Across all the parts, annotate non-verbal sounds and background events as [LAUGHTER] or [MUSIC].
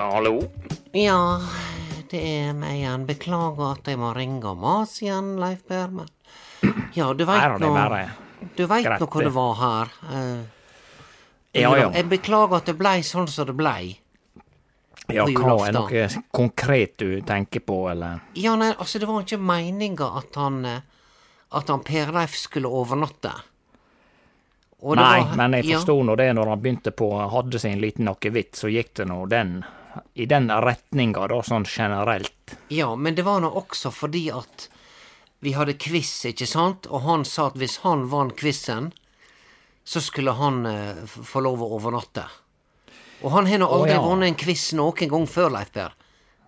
Ja, hallo? Ja, det er meg igjen. Beklager at jeg må ringe og mase igjen, Leif Per, men Ja, du veit nå Du veit nå hva det. var her. Uh, Ja, ja. Jeg beklager at det blei sånn som det blei. Ja, hva er noe konkret du tenker på, eller? Ja, nei, altså, det var ikke meninga at han eh, At han Per Leif skulle overnatte. Og Nei, var- men jeg ja. forsto nå det når han begynte på hadde sin liten akevitt, så gikk det nå den i den retninga, da, sånn generelt. Ja, men det var nå også fordi at vi hadde quiz, ikke sant? Og han sa at hvis han vant quizen, så skulle han eh, få lov å overnatte. Og han har nå aldri ja. vunnet en quiz noen gang før, Leif Per.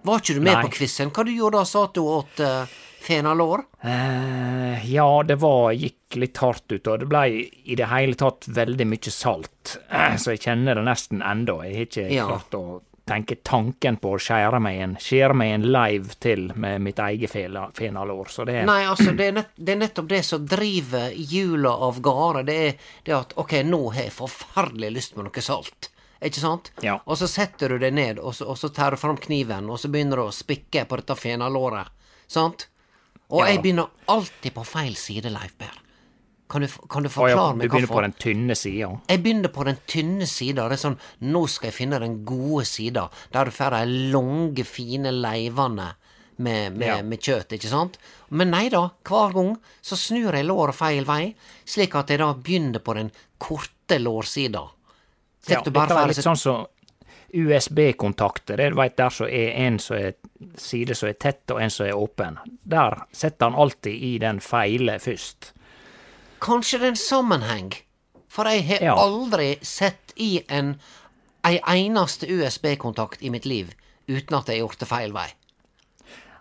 Var ikke du med Nei. på quizen? Hva du gjorde da? Satt du og åt uh, fenalår? Eh, ja, det var gikk litt hardt ut, og det blei i det hele tatt veldig mye salt. Eh, [CLEARS THROAT] så jeg kjenner det nesten ennå. Jeg har ikke Ja. klart å tenke tanken på å skjære meg en, skjære meg en live til med mitt eget fenalår, så det Nei, altså, det er, nett, det er nettopp det som driver hjula av gårde. Det er det at ok, nå har jeg forferdelig lyst på noe salt. Ikke sant? Ja. Og så setter du deg ned, og så, og så tar du fram kniven, og så begynner du å spikke på dette fenalåret. Sant? Og Ja. jeg begynner alltid på feil side, Leif Berr. Kan du, kan du Å ja, forklare du meg begynner på den tynne sida. Jeg begynner på den tynne sida. Det er sånn, nå skal jeg finne den gode sida, der du får de lange, fine leivene med, med, Ja. med kjøtt, ikke sant? Men nei da, hver gang så snur jeg låret feil vei, slik at jeg da begynner på den korte lårsida. Ja, dette er litt sånn som USB-kontakter. Du veit der som er en som er side som er tett, og en som er åpen. Der setter han alltid i den feile først. Kanskje det er en sammenheng? For jeg har Ja. aldri sett i en ei eneste USB-kontakt i mitt liv uten at jeg har gjort det feil vei.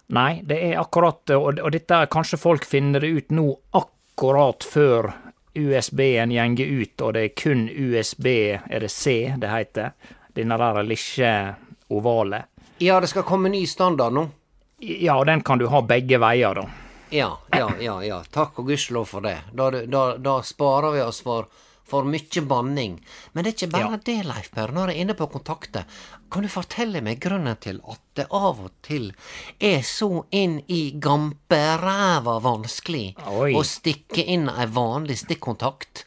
Nei, det er akkurat Og, og dette kanskje folk finner det ut nå akkurat før USB-en gjenger ut, og det er kun USB, er det C det heter? Denne der lille ovale. Ja, det skal komme ny standard nå. Ja, den kan du ha begge veier, da. Ja, ja, ja, ja. Takk og gudskjelov for det. Da, da, da sparer vi oss for, for mye banning. Men det er ikke bare Ja. det, Leif Per. Når jeg er inne på kontakter, kan du fortelle meg grunnen til at det av og til er så inn i gamperæva vanskelig Oi. å stikke inn ei vanlig stikkontakt?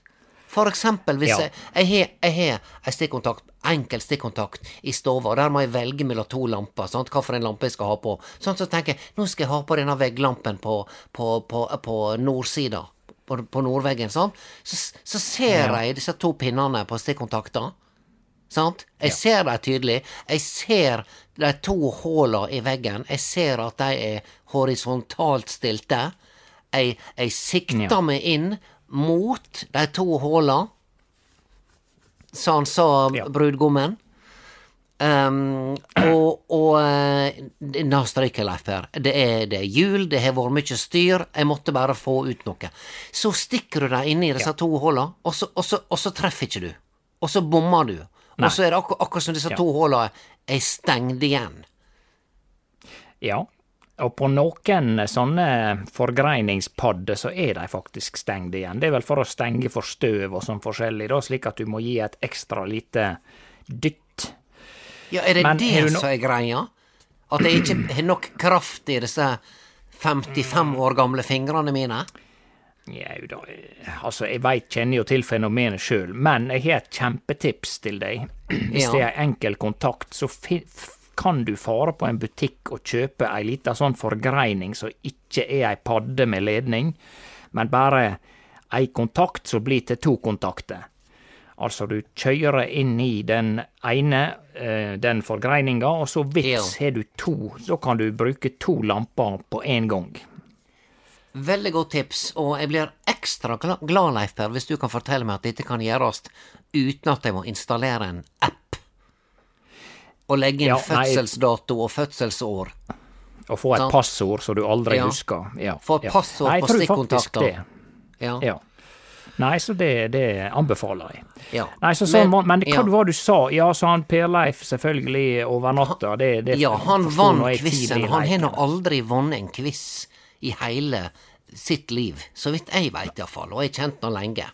For eksempel hvis Ja. jeg, jeg har jeg har ei stikkontakt, enkel stikkontakt i stua, der må jeg velge mellom to lamper, sant, hva for en lampe jeg skal ha på. Sånn så tenker jeg, nå skal jeg ha på denne vegglampen på, på, på, på nordsida, på, på nordveggen, sant. Så, så ser jeg disse to pinnene på stikkontakta, sant. Jeg ser dem tydelig. Jeg ser de to hullene i veggen. Jeg ser at de er horisontalt stilte. Jeg, jeg sikter Ja. meg inn mot de to håla, han sa Ja. brudgommen. Um, og og eh, Nå stryker Leif Per. Det er, det er jul, det har vært mye styr. Jeg måtte bare få ut noe. Så stikker du deg inn i disse to håla, og så, og, så, og så treffer ikke du. Og så bommer du. Nei. Og så er det akkur akkurat som disse Ja. to håla er stengt igjen. Ja. Og på noen sånne forgreiningspadder så er de faktisk stengt igjen. Det er vel for å stenge for støv og sånn forskjellig, da, slik at du må gi et ekstra lite dytt. Ja, er det Men det no- som er greia? At jeg ikke har nok kraft i disse 55 år gamle fingrene mine? Jau da, altså jeg veit, kjenner jo til fenomenet sjøl, men jeg har et kjempetips til deg. [CLEARS THROAT] Hvis Ja. det er enkel kontakt, så kan du fare på en butikk og kjøpe ei lita sånn forgreining som ikke er ei padde med ledning, men bare ei kontakt som blir til to kontakter. Altså, du kjører inn i den ene, eh, den forgreininga, og så vips har du to. Så kan du bruke to lamper på én gang. Veldig godt tips, og jeg blir ekstra glad, Leif Per, hvis du kan fortelle meg at dette kan gjøres uten at jeg må installere en app. Og legge inn Ja, fødselsdato og fødselsår. Og få et passord som du aldri Ja. husker. Ja, Få et passord Nei, på stikkontakter. Ja. Ja. Nei, så det, det anbefaler jeg. Ja. Nei, så så, men, men hva ja. det du sa? Ja, så han Per Leif selvfølgelig overnatta, det, det Ja, han vant quizen. Han har nå aldri vunnet en quiz i hele sitt liv. Så vidt jeg veit, iallfall. Og jeg har kjent han lenge.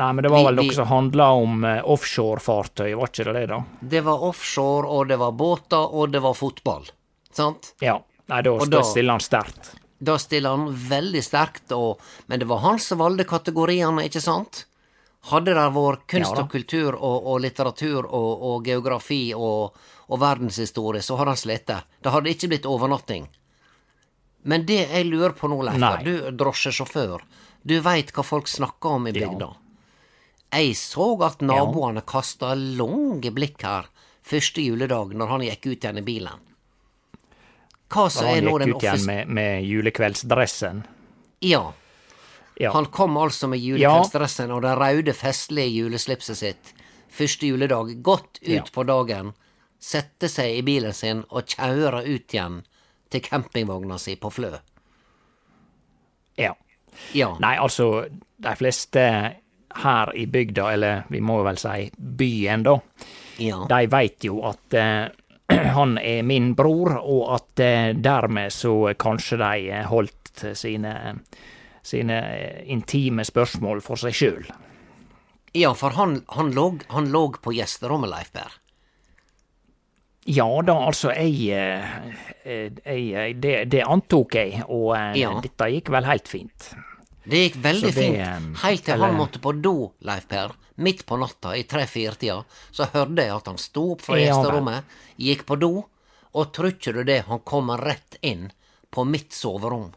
Nei, men det var vel vi- noe som handla om eh, offshorefartøy, var ikke det det, da? Det var offshore, og det var båter, og det var fotball. Sant? Ja. Nei, da, da stiller han sterkt. Da stiller han veldig sterkt, og, men det var han som valgte kategoriene, ikke sant? Hadde det vært kunst Ja og kultur og, og litteratur og, og geografi og, og verdenshistorie, så hadde han slitt. Det hadde ikke blitt overnatting. Men det jeg lurer på nå, Leif, du drosjesjåfør, du veit hva folk snakker om i Ja. Jeg så at naboene kasta lange blikk her første juledag når han gikk ut igjen i bilen. Hva Han er nå gikk ut igjen med, med julekveldsdressen. Ja. Ja. Han kom altså med julekveldsdressen og det røde, festlige juleslipset sitt første juledag, godt ut Ja. på dagen, sette seg i bilen sin og kjøre ut igjen til campingvogna si på Flø. ja. Ja. Nei, altså, de fleste her i bygda, eller vi må vel si byen, da, ja. de veit jo at eh, [CLEARS THROAT] han er min bror, og at eh, dermed så kanskje de eh, holdt sine, sine intime spørsmål for seg sjøl. ja, for han, han, låg, han låg på gjesterommet, Leif Berr. Ja da, altså, jeg, jeg det, det antok jeg, og Ja. dette gikk vel helt fint. Det gikk veldig det, fint, helt til han måtte på do, Leif Per. Midt på natta i tre-fire-tida, så hørte jeg at han sto opp fra gjesterommet, gikk på do, og tror ikke du det, han kom rett inn på mitt soverom.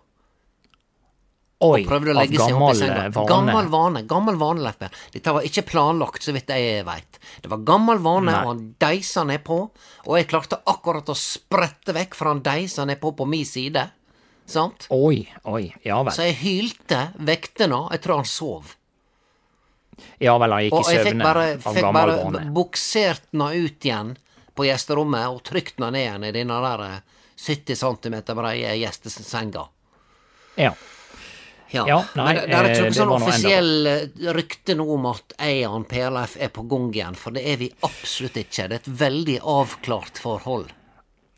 Oi, prøvde å legge seg opp i senga. vane. Gammel vane, gammel vane, Leif Per. Dette var ikke planlagt, så vidt jeg veit. Det var gammel vane, Nei. og han deisa nedpå, og jeg klarte akkurat å sprette vekk, for han deisa nedpå på mi side. Sant? Oi, oi, ja vel. Så jeg hylte, vekte nå, jeg tror han sov. Ja vel, han gikk Og jeg fikk bare, fikk bare buksert den ut igjen på gjesterommet, og trykt den ned igjen i denne der eh, 70 cm breie gjestesenga. Ja. Ja, Ja, nei, men det, det er ikke eh, noe sånn offisiell eh, rykte nå om at jeg og han er på gang igjen, for det er vi absolutt ikke. Det er et veldig avklart forhold.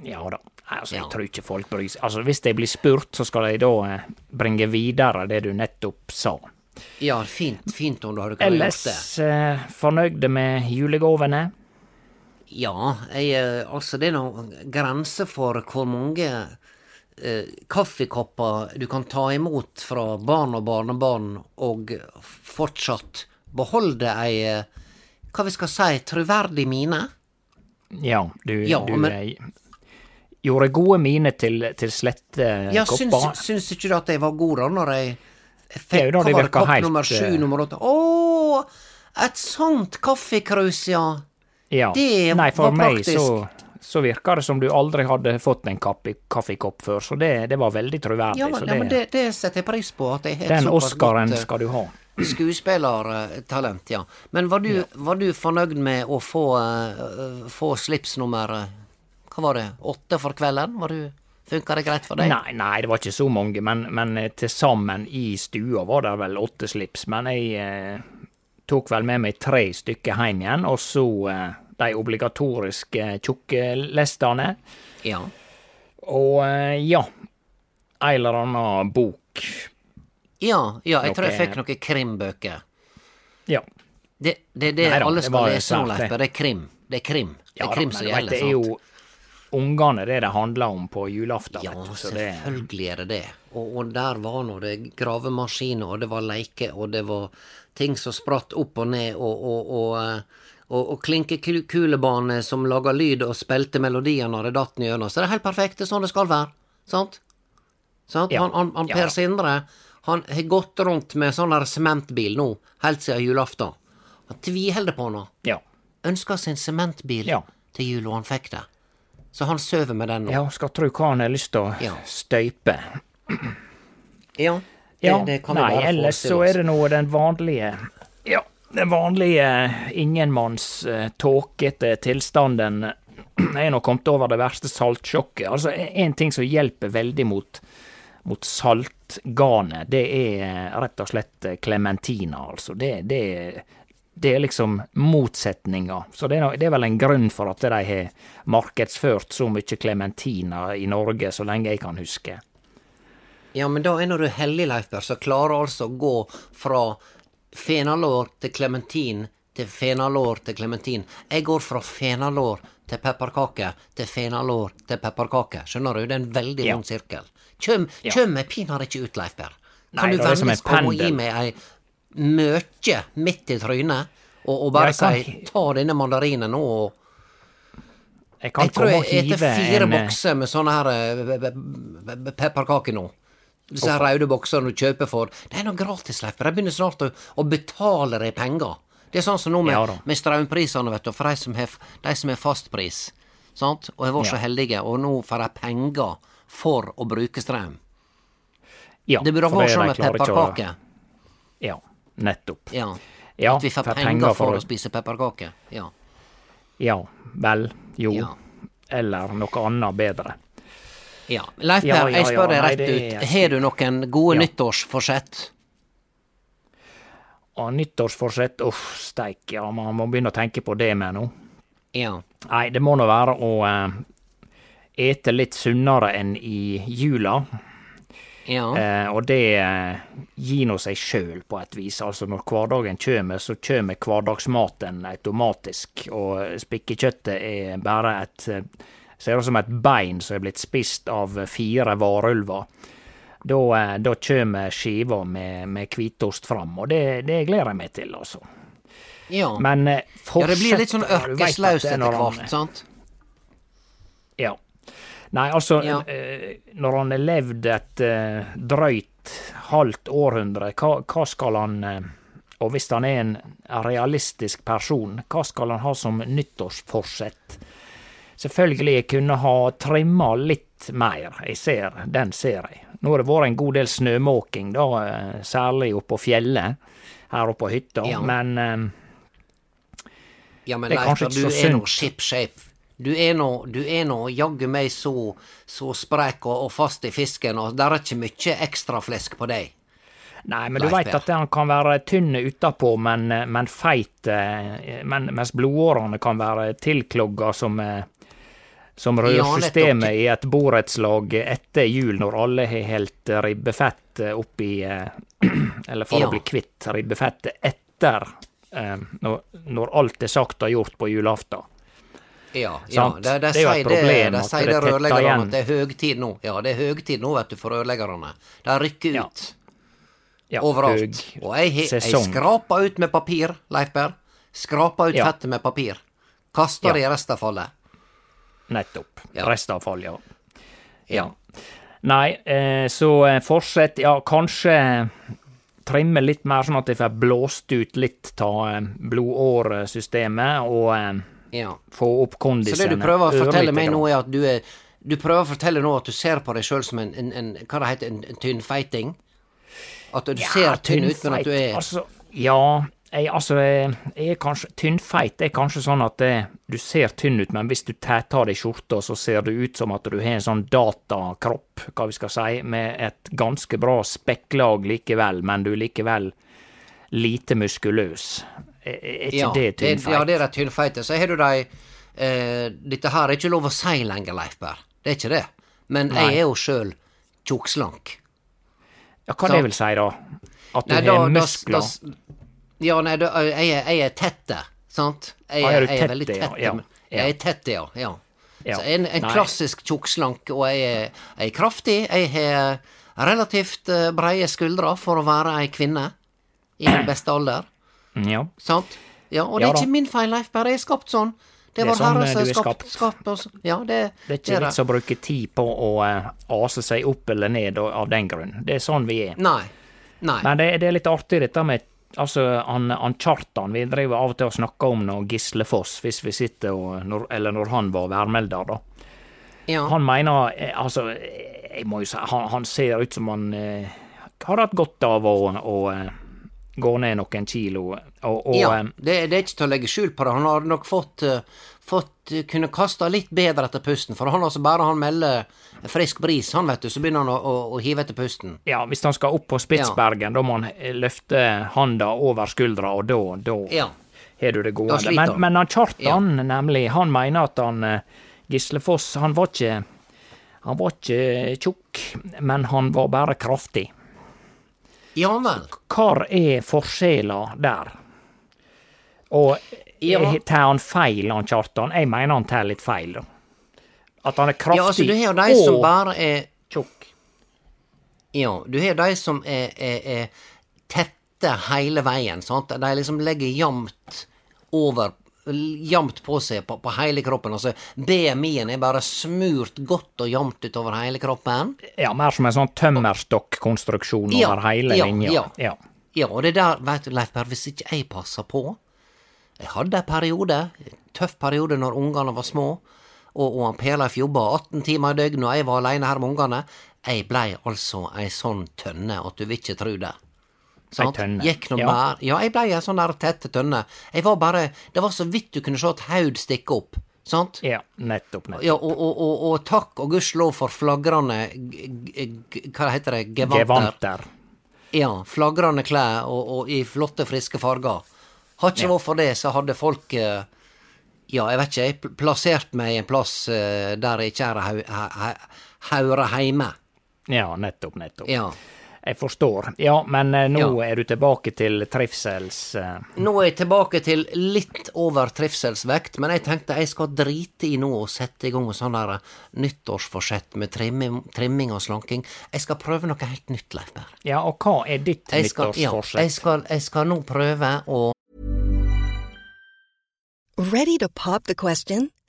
Ja da. Nei, altså, Ja. Jeg tror ikke folk bryr seg. Altså, Hvis de blir spurt, så skal de da eh, bringe videre det du nettopp sa. Ja, fint, fint om du hadde kunnet gjort Ellers det. eh, fornøyde med julegavene? Ja, jeg, eh, altså det er noen grenser for hvor mange eh, kaffekopper du kan ta imot fra barn og barnebarn, og fortsatt beholde ei, eh, hva vi skal si, troverdig mine. Ja, du, Ja, du men- gjorde gode miner til, til slette Ja, kopper. syns, syns ikke du at jeg var god da, når jeg fikk ja, det hva kopp helt, nummer sju, eh, nummer åtte Å, et sånt kaffekrus, ja. Ja. Det Nei, for var meg praktisk. så, så virka det som du aldri hadde fått en kaffekopp før, så det, det var veldig troverdig. Ja, men, så ja, men det, det setter jeg pris på. At jeg har den Oscaren godt, eh, skal du ha. Skuespillertalent, ja. Men var du, var du fornøyd med å få, uh, få slips nummer eh, Hva var det? Åtte for kvelden? Var du, Funka det greit for deg? Nei, nei, det var ikke så mange, men, men eh, til sammen i stua var det vel åtte slips. Men jeg eh, tok vel med meg tre stykker hjem igjen, og så eh, de obligatoriske tjukkelestene. Ja. Og eh, ja, ei eller anna bok. Ja, ja, jeg tror jeg fikk noen krimbøker. Ja. Det det, det Nei da, alle skal lese nå, Leif, det. det er krim. Det er krim. Det er krim som gjelder, det er sant? Ungene det det handler om på julaften. Ja, vet du, så selvfølgelig er det det. Og, og der var nå det gravemaskiner, og det var leker, og det var ting som spratt opp og ned, og, og, og, eh, og, og klinkekulebane som laga lyd og spilte melodier når det datt gjennom. Så det er helt perfekt, det er sånn det skal være. Sant? Sant? Ja. Han, han, han Ja Per da. Sindre han har gått rundt med sånn der sementbil nå, helt siden julaften. Han tviholder på nå. ja. Ønska seg en sementbil Ja. til jul, og han fikk det. Så han sover med den nå. ja, skal tro hva han har lyst til å Ja. støype. Ja, det, Ja, det kan vi nei, bare ellers så er det nå den vanlige Ja, den vanlige ingenmanns eh, tåkete tilstanden er nå kommet over det verste saltsjokket. Altså, en ting som hjelper veldig mot, mot saltgarnet, det er eh, rett og slett klementina, altså. Det, det, det er liksom motsetninga. Så det er, det er vel en grunn for at de har markedsført så mye klementiner i Norge, så lenge jeg kan huske. Ja, men da er når du heldig, Leifberg, som klarer altså å gå fra fenalår til klementin til fenalår til klementin. Jeg går fra fenalår til pepperkake til fenalår til pepperkake. Skjønner du? Det er en veldig Ja. lang sirkel. Kjøm, Ja. kjøm meg pinadø ikke ut, Leifberg. Kan Nei, du vennligst komme og gi meg ei møkje midt i trynet, og, og bare kan si ta denne mandarinen nå og Jeg kan Jeg tror jeg etter eter fire en eh, bokser med sånne her eh, pepperkaker nå. Disse her røde boksene du kjøper for Det er noe gratis, Leif. Jeg begynner snart å, å betale deg penger. Det er sånn som nå med, Ja med strømprisene, vet du, for de som har, de som har fastpris. Sant? Og har vært så heldige, og nå får de penger for å bruke strøm. Ja, Det burde vært sånn med pepperkaker. Ja, nettopp. Ja. Ja, At vi får penger, penger for å- å spise pepperkaker. Ja. Ja, vel, jo. Ja. Eller noe annet bedre. ja. Leif Ja, Per, ja, jeg spør deg rett Nei, ut. Har du noen gode Ja. nyttårsforsett? Og nyttårsforsett, uff, steik, ja, man må begynne å tenke på det med nå. Ja. Nei, det må nå være å eh, ete litt sunnere enn i jula. Ja. Eh, og det eh, gir nå seg sjøl på et vis. Altså når hverdagen kommer, så kommer hverdagsmaten automatisk. Og spikkekjøttet er bare et eh, Ser ut som et bein som er blitt spist av fire varulver. Da, eh, da kommer skiva med, med hvitost fram, og det, det gleder jeg meg til, altså. ja. Men fortsett Ja, det blir litt sånn ørkeslaust er etter hvert, sant? Ja. Nei, altså, Ja. eh, når han har levd et eh, drøyt halvt århundre, hva, hva skal han eh, Og hvis han er en realistisk person, hva skal han ha som nyttårsforsett? Selvfølgelig kunne ha trimma litt mer, jeg ser, den ser jeg. Nå har det vært en god del snømåking, da, særlig oppe på fjellet, her oppe på hytta, Ja. men Ja, men Leif, du er nå ship shape. Du er nå, du er nå jaggu meg så, så sprek og, og fast i fisken, og der er ikke mye ekstra flesk på deg. Nei, men du veit at han kan være tynn utapå, men, men feit eh, men, Mens blodårene kan være tilklogga som, eh, som rørsystemet ja, i et borettslag etter jul, når alle har helt ribbefett oppi, eh, [CLEARS THROAT] eller for Ja. å bli kvitt ribbefettet etter når, når alt er sagt og gjort på julaften. Ja, ja. De, de Det er jo et problem de sier det rørleggerne at det er høgtid nå. Ja, det er høgtid nå, vet du, for rørleggerne. De rykker ut Ja, overalt. høg Og jeg, jeg sesong. ut med papir, Leif Berr. Skrapa ut fettet med papir. Kaster Ja. det i restavfallet. Nettopp. Ja. Restavfall, ja. Ja. Nei, eh, så eh, fortsett. Ja, kanskje trimme litt mer, sånn at jeg får blåst ut litt av eh, blodåresystemet, og eh, ja. få opp Så det du prøver å fortelle meg nå, er at du er Du prøver å fortelle nå at du ser på deg sjøl som en, en, en Hva det heter en, en tynnfeiting? At du ser tynn ut, men at du er Altså, ja, jeg, altså, jeg jeg er kanskje Tynnfeit er kanskje sånn at det, du ser tynn ut, men hvis du tar av deg skjorta, så ser det ut som at du har en sånn datakropp, hva vi skal si, med et ganske bra spekklag likevel, men du er likevel lite muskuløs. Er, er ikke ja, det tynnfeit? ja, det er de tynnfeite. Så har du de eh, Dette her er ikke lov å si lenger, Leif Berr. Det er ikke det. Men Nei. jeg er jo sjøl tjukkslank. Ja, hva det vil si, da? At du Nei, har da- muskler? da- Ja, nei, da, jeg, er- jeg er tette, sant? Jeg, Ah, er jeg tette, er veldig ja, tette. ja, men- ja. Jeg er tette, ja. ja. Ja, Så en, en klassisk tjukkslank, og jeg er, jeg er kraftig. Jeg har relativt eh, breie skuldre for å være ei kvinne i min beste alder. Ja. Sant? Ja, og det er ja, ikke min feil, Leif bare Jeg er skapt sånn. Det Det er sånn, eh, du er skapt, skapt. oss. Ja, det, Det er ikke vits å bruke tid på å uh, ase seg opp eller ned og- av den grunn. Det er sånn vi er. Nei. Nei. Men det, det er litt artig dette med Altså, han, han Kjartan, vi driver av og til og snakker om noe Gislefoss, hvis vi sitter og når, Eller når han var værmelder, da. Ja. Han mener eh, Altså, jeg må jo si Han, han ser ut som han eh, har hatt godt av å, å eh, gå ned noen kilo. Og, og ja, eh, det, det er ikke til å legge skjul på det. Han har nok fått, eh, fått eh, kunne kaste litt bedre etter pusten. For han altså bare han melder frisk bris, han vet du, så begynner han å, å, å hive etter pusten. ja, hvis han skal opp på Spitsbergen, da må han løfte handa over skuldra, og da, da Ja. har du det gode. gående. Men, men han Kjartan, nemlig, han mener at han Gislefoss, han var ikke Han var ikke tjukk, men han var bare kraftig. Ja vel. Hva er forskjella der? Og Ja. tar han feil, han Kjartan? Jeg mener han tar litt feil, da. At han er kraftig Ja, altså, du har de som bare er tjukk. Ja, du har de som er, er, er tette hele veien, sant. De liksom legger jevnt over Jamt på seg på, på hele kroppen. Altså, BMI-en er bare smurt godt og jamt utover hele kroppen. Ja, mer som en sånn tømmerstokkonstruksjon Ja, over hele ja, linja. ja. ja. Ja, og det der, vet du, Leif Per, hvis ikke jeg passer på Jeg hadde en periode, en tøff periode når ungene var små, og, og Perleif jobba 18 timer i døgnet, og jeg var aleine her med ungene. Jeg blei altså ei sånn tønne at du vil ikke tru det. Sant? tønne, Gikk noe ja. mer. Ja, jeg blei ei sånn der tette tønne. Jeg var bare Det var så vidt du kunne se et haud stikke opp, sant? Ja, nettopp. nettopp. Ja, og, og, og, og takk og gudskjelov for flagrende Hva heter det? Gevanter. Gevanter. Ja, flagrende klær og, i flotte, friske farger. Har ikke vært for det, så hadde folk eh, Ja, jeg vet ikke, jeg plassert meg i en plass eh, der jeg ikke er hau- ha- ha- haure heime. Ja, nettopp, nettopp. Ja. Jeg forstår. Ja, men eh, nå Ja. er du tilbake til trivsels... eh, Nå er jeg tilbake til litt over trivselsvekt, men jeg tenkte jeg skal drite i nå og sette i gang med sånn der nyttårsforsett med trimming, trimming og slanking. Jeg skal prøve noe helt nytt, Leif Berr. Ja, og hva er ditt Jeg skal, ja, nyttårsforsett? jeg, skal, jeg skal nå prøve å Ready to pop the question?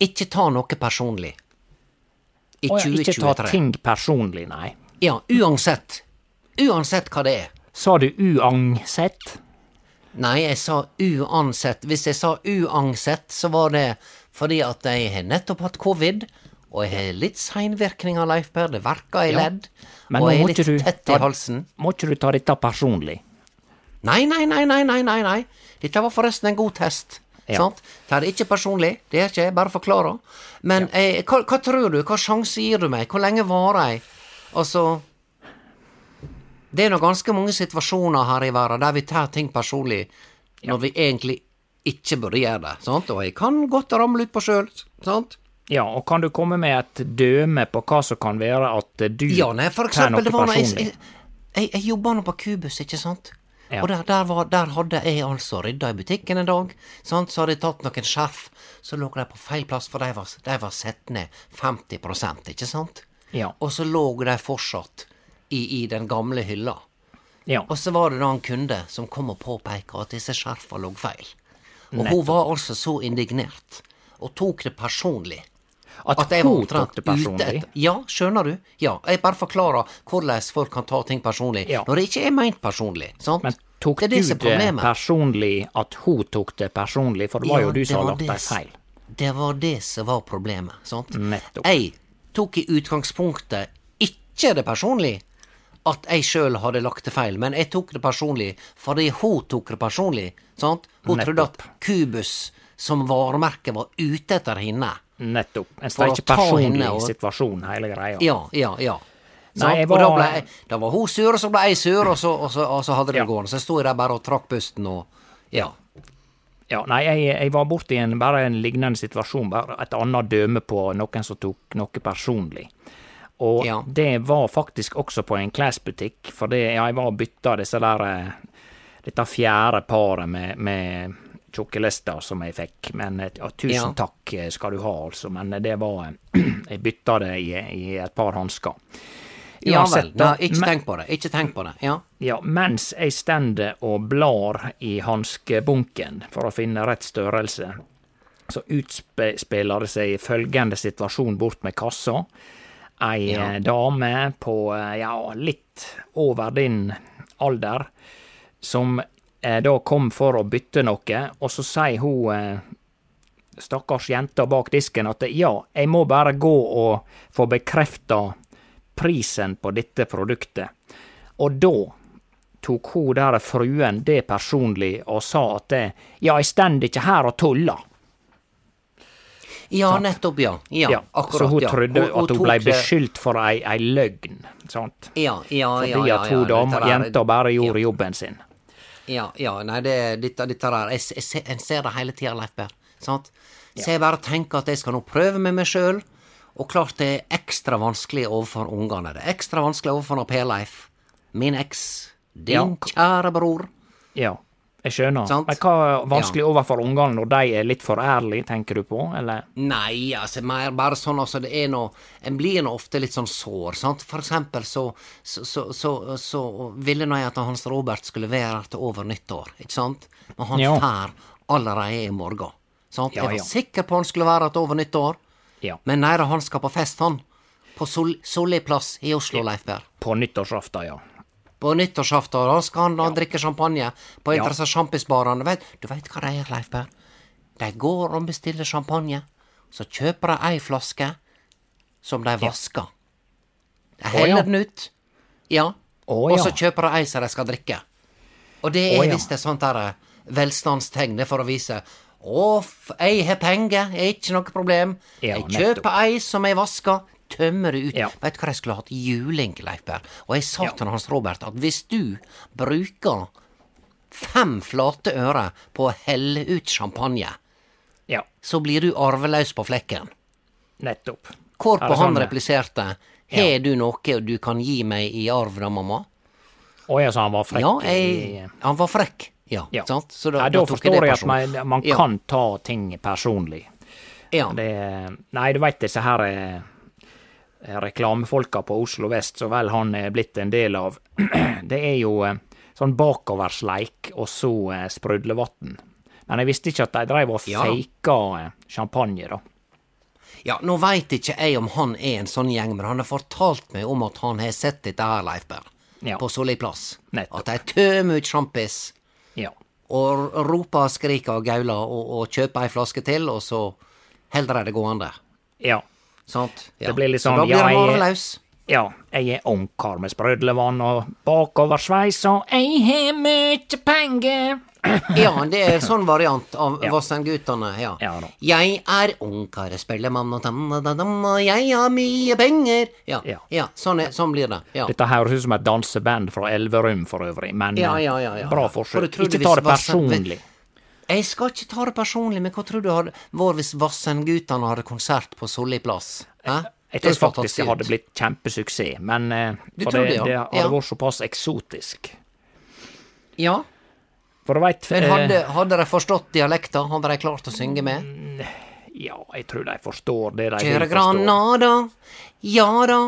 Ikke ta noe personlig. I Å ja, ikke ta ting personlig, nei. Ja, uansett. Uansett hva det er. Sa du uansett? Nei, jeg sa uansett. Hvis jeg sa uansett, så var det fordi at jeg har nettopp hatt covid, og jeg har litt seinvirkninger, Leif Per. Det verker i Ja. ledd, Men og jeg er litt du tett i halsen. Må ikke du ta dette personlig? Nei, nei, nei, nei, nei, nei. Dette var forresten en god test. Ja. Sant? Det er ikke personlig, det er ikke jeg, bare forklarer. Men eh, hva, hva tror du, hva sjanse gir du meg, hvor lenge varer jeg? Altså Det er nå ganske mange situasjoner her i verden der vi tar ting personlig når vi egentlig ikke burde gjøre det. Sant? Og jeg kan godt ramle ut på sjøl, sant? Ja, og kan du komme med et døme på hva som kan være at du Ja, nei, for eksempel, det var når jeg, jeg, jeg, jeg jobba nå på Kubus, ikke sant? Ja. Og der, der, var, der hadde jeg altså rydda i butikken en dag, sant? så hadde jeg tatt noen skjerf, så lå de på feil plass, for de var, de var sett ned 50 ikke sant? Ja. Og så lå de fortsatt i, i den gamle hylla. Ja. Og så var det da en kunde som kom og påpeka at disse skjerfa lå feil. Og hun var altså så indignert, og tok det personlig. At, jeg var omtrent ute etter- Ja, skjønner du? Ja, jeg bare forklarer hvordan folk kan ta ting personlig, Ja. når det ikke er meint personlig. sant? Men tok det du det er personlig at hun tok det personlig, for det var Ja, jo du som hadde lagt deg feil. Det var det som var problemet. sant? Nettopp. Jeg tok i utgangspunktet ikke det personlig at jeg sjøl hadde lagt det feil, men jeg tok det personlig fordi hun tok det personlig. sant? Hun trodde at Kubus som varemerke var ute etter henne. Nettopp. En For å personlig henne og- situasjon, hele greia. Ja, ja, ja. Nei, var... Og da, var- ble da var hun sur, og så ble jeg sur, og så, og så, og så hadde det Ja. gående. Så sto jeg der bare og trakk pusten og Ja. Ja, nei, jeg, jeg var borti en, bare en lignende situasjon, bare et annet døme på noen som tok noe personlig. Og Ja. det var faktisk også på en klesbutikk, for det, ja, jeg var og bytta disse der eh, Dette fjerde paret med, med tjukkelister som jeg fikk, men eh, ja, tusen Ja. takk eh, skal du ha, altså, men det var eh, [CLEARS THROAT] Jeg bytta det i, i et par hansker. Ja vel. da, ikke tenk på det. Ikke tenk på det. Ja. ja, mens jeg stender og blar i hanskebunken for å finne rett størrelse, så utspiller det seg følgende situasjon bort med kassa. Ei Ja. eh, dame på eh, ja, litt over din alder, som eh, da kom for å bytte noe, og så sier hun eh, stakkars jenta bak disken at ja, jeg må bare gå og få bekrefta prisen på dette produktet. Og da tok hun der fruen det personlig og sa at ja, jeg stender ikke her og tuller. ja, nettopp, ja. Ja, Ja, akkurat. så hun ja. trodde at hun ble beskyldt for ei, ei løgn, sant? Ja, ja, ja. Fordi at hun ja, dama, jenta bare gjorde jobben sin. Ja, ja, nei, det, dette, dette der Jeg, jeg, ser- jeg ser det hele tida, Leif Berr. Sant? Så jeg bare tenker at jeg skal nå prøve med meg sjøl. Og klart det er ekstra vanskelig overfor ungene. Det er ekstra vanskelig overfor Per Leif, min eks, din Ja. kjære bror. Ja, jeg skjønner. Sant? Men hva er vanskelig overfor ungene når de er litt for ærlige, tenker du på, eller? Nei, altså mer bare sånn altså det er noe En blir nå ofte litt sånn sår, sant. For eksempel så så, så, så, så ville nå jeg at Hans Robert skulle være her til over nyttår, ikke sant. Men han Ja. fær allerede i morgen. Sant? Ja, jeg var ja. sikker på han skulle være her til over nyttår, Ja. men nei da, han skal på fest, han. På Sol Solli plass i Oslo, Leif Berr. På nyttårsaften, ja. På nyttårsaften, da skal han da drikke champagne på en av disse sjampisbarene. Vet- Du veit hva de gjør, Leif Per? De går og bestiller champagne, så kjøper de ei flaske som de vasker. De heller den ut, ja, og så kjøper de ei som de skal drikke. Og det er visst et sånt der eh, velstandstegn, det er for å vise å, jeg har penger, er ikke noe problem. Jeg kjøper ei som jeg vasker, tømmer det ut. Ja. Vet du hva jeg skulle hatt? Juling, Leif Berr. Og jeg sa Ja. til Hans Robert at hvis du bruker fem flate øre på å helle ut champagne, Ja, så blir du arveløs på flekken. nettopp. Hvorpå Er han sånn? repliserte Har du noe du kan gi meg i arv da, mamma? Å ja, så han var frekk Ja, jeg, han var frekk. Ja, Ja. sant? Så da, Nei, da da forstår jeg at man, man Ja. kan ta ting personlig. Ja. Det, nei, du veit disse her eh, reklamefolka på Oslo vest, så vel han er blitt en del av, [CLEARS THROAT] det er jo eh, sånn bakoversleik og så sprudlevann. Men jeg visste ikke at de dreiv og Ja. eh, champagne, da. Ja, nå veit ikke jeg om han er en sånn gjeng, men han har fortalt meg om at han har sett dette her, Leif Berr, Ja. på Solli plass. Nettopp. At de tømmer ut sjampis, Ja. og roper, skriker og gauler, og, og kjøper ei flaske til, og så holder de det gående. ja. Sant? Ja. Det blir litt Så sånn, da blir ja, jeg- bare løs. Ja, jeg er ungkar med sprødlevann og bakoversveis, og jeg har mye penger. Ja, det er sånn variant av Ja. Vassendgutane, ja. Ja. Jeg er ungkar, spellemann og tam-da-dam, og jeg har mye penger. Ja, Ja. ja sånn, er, sånn blir det. Dette høres ut som et danseband fra Elverum for øvrig, men Ja, ja, ja, ja. bra For forsøk. For Ikke ta det personlig. Jeg skal ikke ta det personlig, men hva tror du hadde vært hvis Vassendgutane hadde konsert på Solli plass? Jeg tror faktisk det hadde blitt kjempesuksess, men eh, for det, det, ja? det hadde Ja. vært såpass eksotisk. Ja, For du veit men hadde, hadde de forstått dialekta? Hadde de klart å synge med? Ja, jeg tror de forstår det de vil Kjøre forstå. Granada, ja da,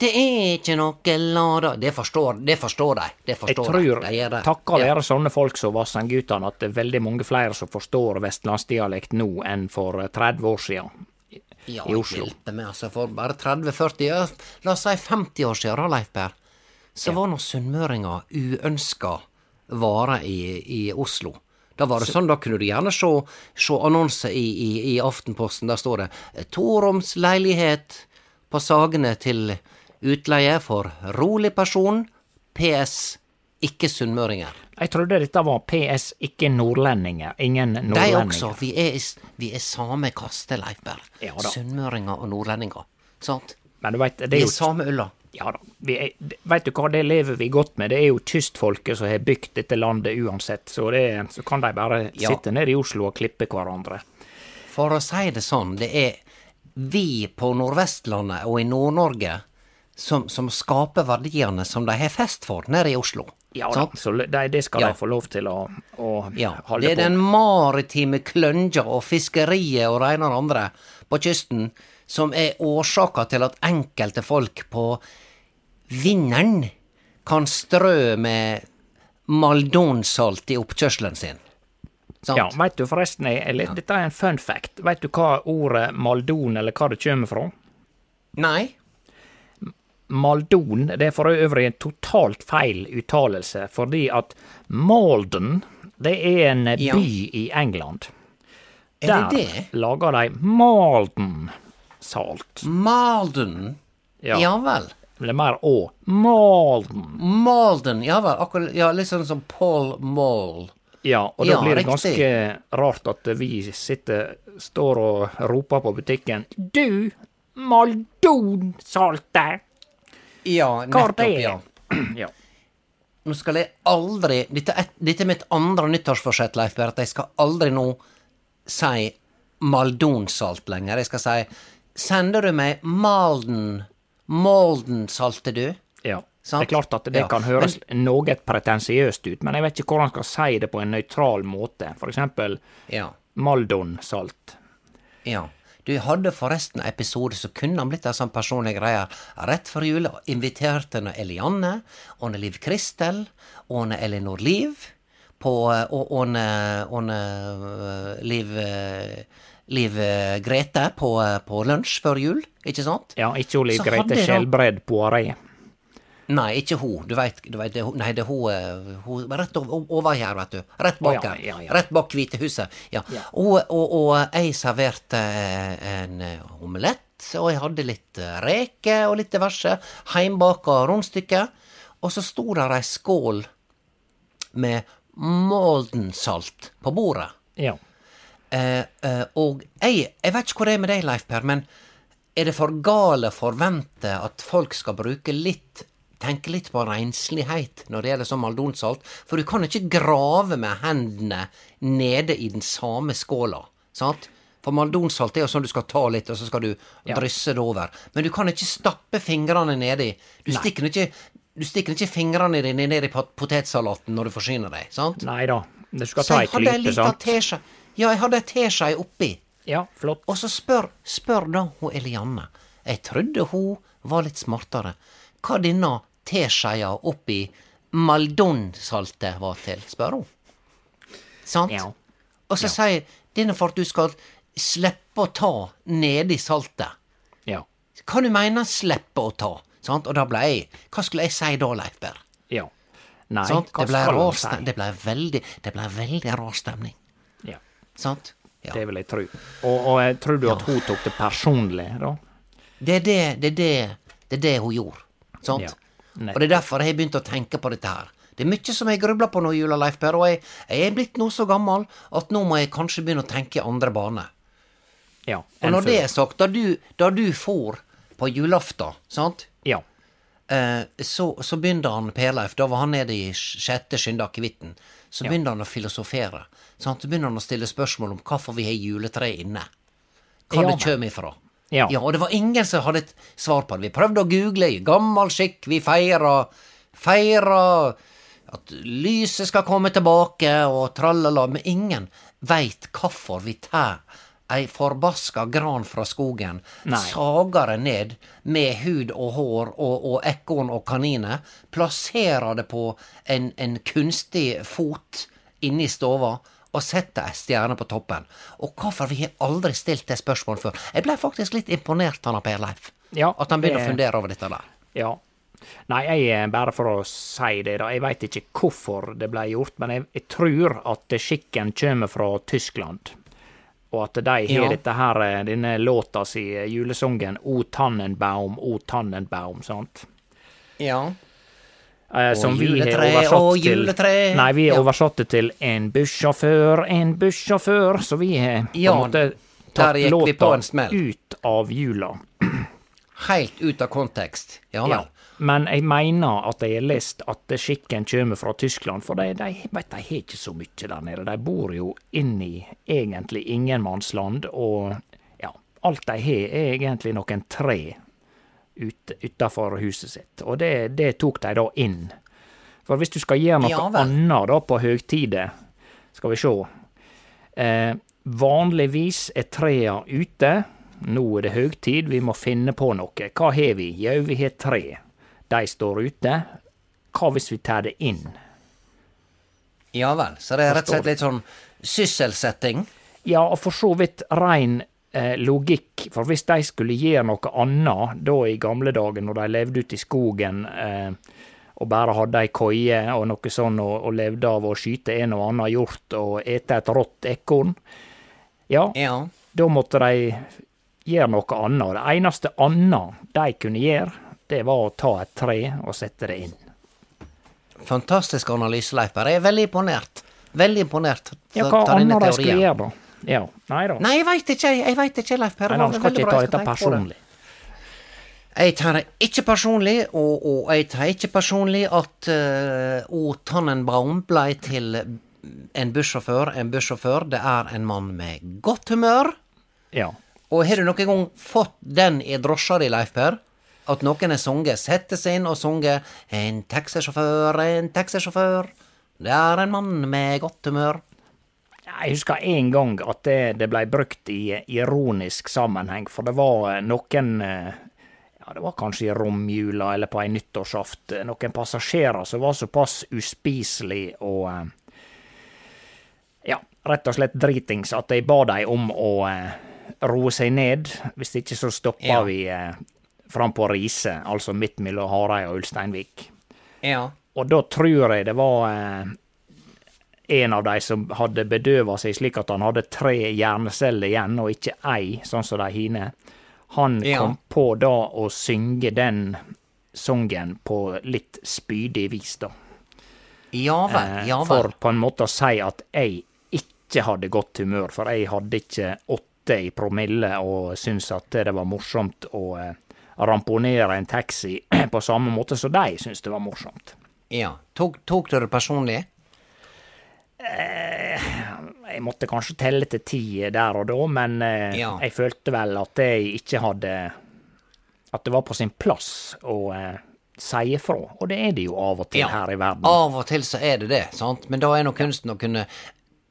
det er ikke noe lada Det forstår, det forstår de. Det Jeg forstår tror, de. de takka Ja. være sånne folk som Vassendgutane, at det er veldig mange flere som forstår vestlandsdialekt nå enn for eh, 30 år siden. Ja, i Oslo. hjelpe meg, altså. For bare 30-40 år, la oss si 50 år siden, da, Leif Per, så var nå sunnmøringer uønska vare i, i Oslo. Da var det sånn, da kunne du gjerne se, se annonse i, i, i Aftenposten. Der står det 'Toroms leilighet på Sagene til utleie for rolig person'. PS. Ikke sunnmøringer. Jeg trodde dette var PS, ikke nordlendinger. Ingen De nordlendinger. også. Vi er, vi er samme kaste, Leif Berr. Ja. Sunnmøringer og nordlendinger. Sant? Men du veit, det Vi er er samme ulla. Ja da. Vi er, vet du hva, det lever vi godt med. Det er jo kystfolket som har bygd dette landet uansett, så, det, så kan de bare Ja. sitte nede i Oslo og klippe hverandre. For å si det sånn, det er vi på Nordvestlandet og i Nord-Norge som, som skaper verdiene som de har fest for nede i Oslo. Ja da, så det, det skal Ja. de få lov til å, å Ja, holde det er på. den maritime klønja og fiskeriet og det ene og det andre på kysten som er årsaka til at enkelte folk på Vinneren kan strø med maldonsalt i oppkjørselen sin. Sant? Ja, veit du forresten, eller, dette er en fun fact. Veit du hva ordet maldon, eller hva det kommer fra? Nei? Maldon det er for øvrig en totalt feil uttalelse, fordi at Malden det er en Ja. by i England. Er Der det det? lager de Malden-salt. Malden? Ja. Ja vel. Det er mer Å. Malden. Malden, ja vel. Akkurat, ja, litt sånn som Paul Mall. Ja, og da Ja, blir det riktig. ganske rart at vi sitter, står og roper på butikken Du, Maldon-saltet! Ja, nettopp, ja. Ja. Nå skal jeg aldri Dette er, dette er mitt andre nyttårsforsett, Leif at jeg skal aldri nå si Maldonsalt lenger. Jeg skal si Sender du meg Malden Malden-saltet, du? Ja. Sant? Det er klart at det Ja, kan høres noe pretensiøst ut, men jeg vet ikke hvordan man skal si det på en nøytral måte. For eksempel Ja. Maldon-salt. Ja. Du hadde forresten en episode som kunne ha blitt en sånn personlig greie. Rett før jul inviterte hun Elianne, og Liv Kristel, og Elinor Liv, på, og og og eh, Liv eh, Liv eh, Grete på, på lunsj før jul, ikke sant? Ja, ikke Liv Grete Skjelbred Poiré. Nei, ikke hun. Du veit, det, nei, det er hun, eh, hun Rett ov- over her, vet du. Rett bak Å, ja, ja, ja. Rett bak Hvitehuset. Ja. Og, og, og jeg serverte eh, en eh, omelett, og jeg hadde litt reker reke og litt diverse. Heimbaka rundstykke. Og så sto der ei skål med Moldensalt på bordet. Ja. Eh, eh, og jeg, jeg vet ikke hvor det er med deg, Leif Per, men er det for gale å forvente at folk skal bruke litt Tenke litt på renslighet når det gjelder sånn maldonsalt? For du kan ikke grave med hendene nede i den samme skåla, sant? For maldonsalt er jo sånn du skal ta litt, og så skal du drysse det over. Men du kan ikke stappe fingrene nedi. Du stikker ikke du stikker ikke fingrene dine ned i potetsalaten når du forsyner deg, sant? Nei da. Du skal ta ei klype, sant? teskje. Ja, jeg hadde ei teskje oppi. Ja, flott. Og så spør, spør da hun Elianne. Jeg trodde hun var litt smartere. Hva denne teskeia oppi Maldon-saltet var til, spør hun. Sant? Ja. Og så sier denne for at du skal slippe å ta nedi saltet. Ja. Hva du mener slippe å ta? Sant? Og da ble jeg Hva skulle jeg si da, Leif Berr? Ja. Nei, Sant? hva Det ble skal du si? Det ble veldig Det ble veldig rar stemning. Ja, Sant? Ja. det vil jeg tro. Og, og tror du at hun tok det personlig, da? Det er det, det er det, det er det hun gjorde. Ja, og det er derfor jeg har begynt å tenke på dette her. Det er mye som jeg grubler på nå i jula, Leif Per, og jeg, jeg er blitt nå så gammel at nå må jeg kanskje begynne å tenke i andre bane. Ja. Og når det er sagt, da du, da du får på julaften, sant, Ja. eh, så, så begynner han Per-Leif, da var han nede i sjette skyndakevitten, så Ja. han å filosofere. Sant? Så begynner han å stille spørsmål om hvorfor vi har juletre inne. Ja, det kommer ifra. Ja. og det var ingen som hadde et svar på det. Vi prøvde å google i gammel skikk, vi feira feira at lyset skal komme tilbake og tralala, men ingen veit hvorfor vi tar ei forbaska gran fra skogen, Nei. sager det ned med hud og hår og, og ekorn og kaniner, plasserer det på en, en kunstig fot inne i stova og setter ei stjerne på toppen. Og hvorfor vi har aldri stilt det spørsmålet før. Jeg ble faktisk litt imponert, av Per Leif. Ja, At han begynner det- å fundere over dette der. Ja. Nei, jeg, eh, bare for å si det, da. Jeg veit ikke hvorfor det ble gjort, men jeg, jeg tror at skikken kommer fra Tyskland. Og at de har Ja. dette her, eh, denne låta si, eh, julesongen O Tannenbaum, O Tannenbaum, sant? Ja. Eh, som vi har oversatt å, til juletre. Nei, vi har Ja. oversatt det til En bussjåfør, en bussjåfør, så vi har på Ja, en måte tatt låta ut av jula. [CLEARS THROAT] Helt ut av kontekst. Ja vel. Ja. Men jeg mener at jeg har lest at skikken kommer fra Tyskland, for de, de, vet, de har ikke så mye der nede. De bor jo inni egentlig ingenmannsland, og ja, alt de har er egentlig noen tre ut, utafor huset sitt. Og det, det tok de da inn. For hvis du skal gjøre noe Ja annet da på høgtider, skal vi se eh, Vanligvis er trea ute. Nå er det høgtid, vi må finne på noe. Hva har vi? Jau, vi har tre. De står ute. Hva hvis vi tar det inn? Ja vel. Så det er rett og slett litt sånn sysselsetting. Ja, og for så vidt rein logikk, for hvis de skulle gjøre noe annet da i gamle dager, når de levde ute i skogen eh, og bare hadde ei koie og noe sånn, og, og levde av å skyte en og annen hjort og ete et rått ekorn, ja, Ja. da måtte de gjøre noe annet. Det eneste annet de kunne gjøre, det var å ta et tre og sette det inn. Fantastisk analyse, Leif Jeg er veldig imponert. Veldig imponert Ja, hva annet de skulle gjøre, da? Ja, nei da. Nei, jeg veit ikke, jeg. veit ikke, Leif Per. Det skal ikke ta dette personlig. Jeg tar det ikke personlig, og, og jeg tar ikke personlig at uh, O Tannenbaum blei til en bussjåfør. En bussjåfør, det er en mann med godt humør. Ja. Og har du noen gang fått den i drosja di, Leif Per? At noen har sunget, setter seg inn og sunget 'En taxisjåfør, en taxisjåfør'. Det er en mann med godt humør. Jeg husker en gang at det, det ble brukt i ironisk sammenheng, for det var eh, noen eh, Ja, det var kanskje i romjula eller på ei nyttårsaft, eh, noen passasjerer som var såpass uspiselig og Ja, rett og slett dritings at jeg ba dem om å roe seg ned. Hvis ikke så stoppa Ja. vi eh, fram på Riise, altså midt mellom Hareid og Ulsteinvik. Ja. Og da tror jeg det var eh, en av de som hadde bedøva seg slik at han hadde tre hjerneceller igjen, og ikke ei, sånn som de hine. Han Ja. kom på da å synge den sangen på litt spydig vis, da. Ja vel, ja ja For på en måte å si at jeg ikke hadde godt humør, for jeg hadde ikke åtte i promille og syntes at det var morsomt å eh, ramponere en taxi [CLEARS THROAT] på samme måte som de syntes det var morsomt. Ja. Tok, tok du det personlig? Jeg måtte kanskje telle til ti der og da, men eh, Ja. jeg følte vel at jeg ikke hadde At det var på sin plass å eh, si ifra. Og det er det jo av og til Ja. her i verden. Av og til så er det det, sant? Men da er nå kunsten å kunne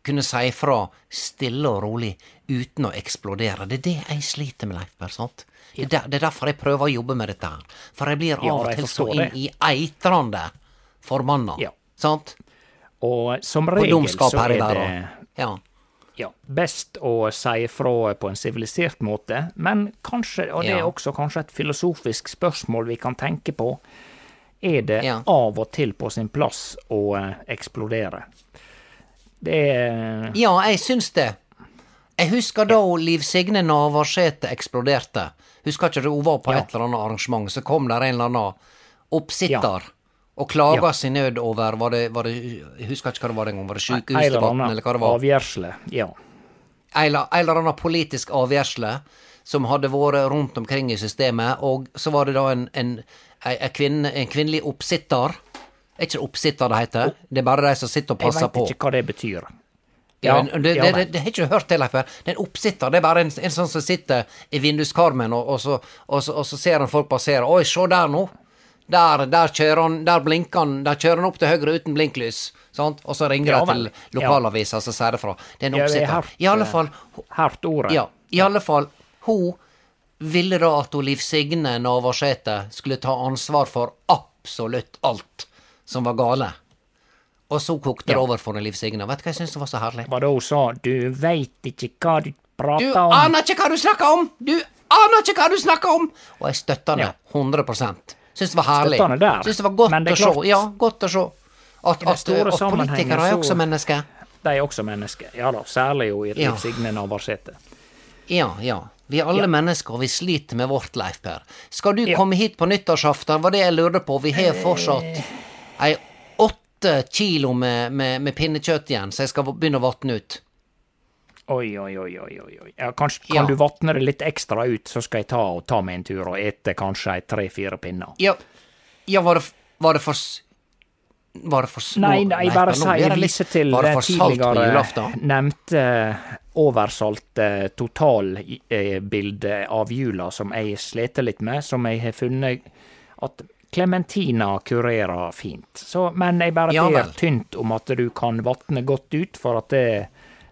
kunne si ifra stille og rolig uten å eksplodere. Det er det jeg sliter med, Leif Berr. sant? Det er, det er derfor jeg prøver å jobbe med dette her. For jeg blir Ja, av og til så inn det. i eitrande forbanna. Ja. Sant? Og som regel så er det. Ja. ja, best å si ifra på en sivilisert måte, men kanskje, og det er Ja. også kanskje et filosofisk spørsmål vi kan tenke på, er det Ja. av og til på sin plass å eh, eksplodere? Det er Ja, jeg syns det. Jeg husker da Liv Signe Navarsete eksploderte. Husker ikke du hun var på Ja. et eller annet arrangement, så kom der en eller annen oppsitter og klaga Ja. sin nød over var det, var det, Jeg husker ikke hva det var den gangen. Var det sykehusdebatten, eller hva det var? avgjørsle. Ja. En eller annen politisk avgjørsle som hadde vært rundt omkring i systemet, og så var det da en, en, en, kvinne, en kvinnelig oppsitter. Er ikke det oppsitter det heter? Det er bare de som sitter og Jeg passer veit på. ikke hva det betyr. Ja, det, det, ja det, det, det har ikke du hørt til, Leif. Det er en oppsitter. Det er bare en, en sånn som sitter i vinduskarmen, og, og, så, og, så, og så ser han folk passere. Oi, se der nå! Der, der kjører han, der blinker han, der kjører han opp til høyre uten blinklys. Sant? Og så ringer Ja de til lokalavisa, så sier det fra. Det er en er oppsitter. I alle eh, fall, Hardt ordet. ja, i alle fall, hun ville da at Liv Signe Navarsete skulle ta ansvar for absolutt alt som var gale. Og så kokte det Ja. over for Liv Signe. Vet du hva jeg syns var så herlig? Hva da hun sa 'du veit ikke hva du Du prater om'? aner ikke hva du snakker om! Du aner ikke hva du snakker om! Og jeg støtter det Ja. 100 Syns det var herlig. Syns det var godt det å se. Ja, godt å se. At, at, at politikere er også mennesker. De er også mennesker. Ja da, særlig jo i Ja. Signe Navarsete. Ja, ja. Vi er alle mennesker, og vi sliter med vårt, Leif Per. Skal du Ja. komme hit på nyttårsaften? Var det jeg lurte på. Vi har fortsatt ei åtte kilo med, med, med pinnekjøtt igjen, så jeg skal begynne å vatne ut. Oi, oi, oi, oi, oi. Ja, kanskje kan Ja. du vatne det litt ekstra ut, så skal jeg ta ta meg en tur og ete kanskje tre-fire pinner. Ja, ja var, det, var det for Var det for små Nei, nei, bare Per, nå si jeg viser til det på tidligere nevnte oversalte totalbildet av jula som jeg sliter litt med, som jeg har funnet at Clementina kurerer fint. Så, men jeg bare ber tynt om at du kan vatne godt ut, for at det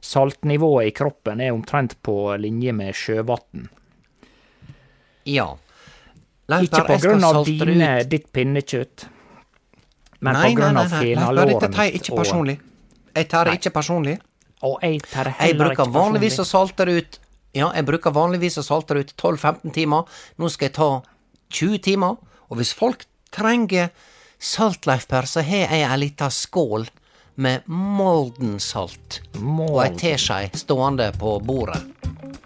saltnivået i kroppen er omtrent på linje med sjøvann. Ja. Leif Ikke på grunn av dine, ditt pinnekjøtt, men Nei, på grunn nei, av nei, Per, fenalåret Dette tar jeg ikke personlig. Jeg tar det ikke personlig. Og, jeg tar det Jeg bruker ikke vanligvis å salte det ut Ja, jeg bruker vanligvis å salte det ut 12-15 timer. Nå skal jeg ta 20 timer. Og hvis folk trenger salt, Leif Per, så har jeg ei lita skål med Molden-salt. Og ei Molden. teskje stående på bordet.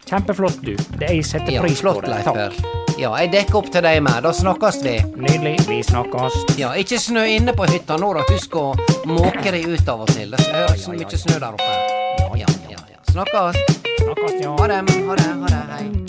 Kjempeflott, du. Det jeg setter Ja, pris på det. Leiper. Takk. Ja, jeg dekker opp til deg med. Da snakkes vi. Nydelig. Vi snakkes. Ja, ikke snø inne på hytta nå, da. Husk å måke deg ut av og til. Det høres så mye snø der oppe. Ja, ja, ja. Snakkes. Snakkes, ja. Ha det, ha det, ha det. Hei.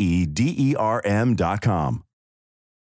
E D E R M dot com.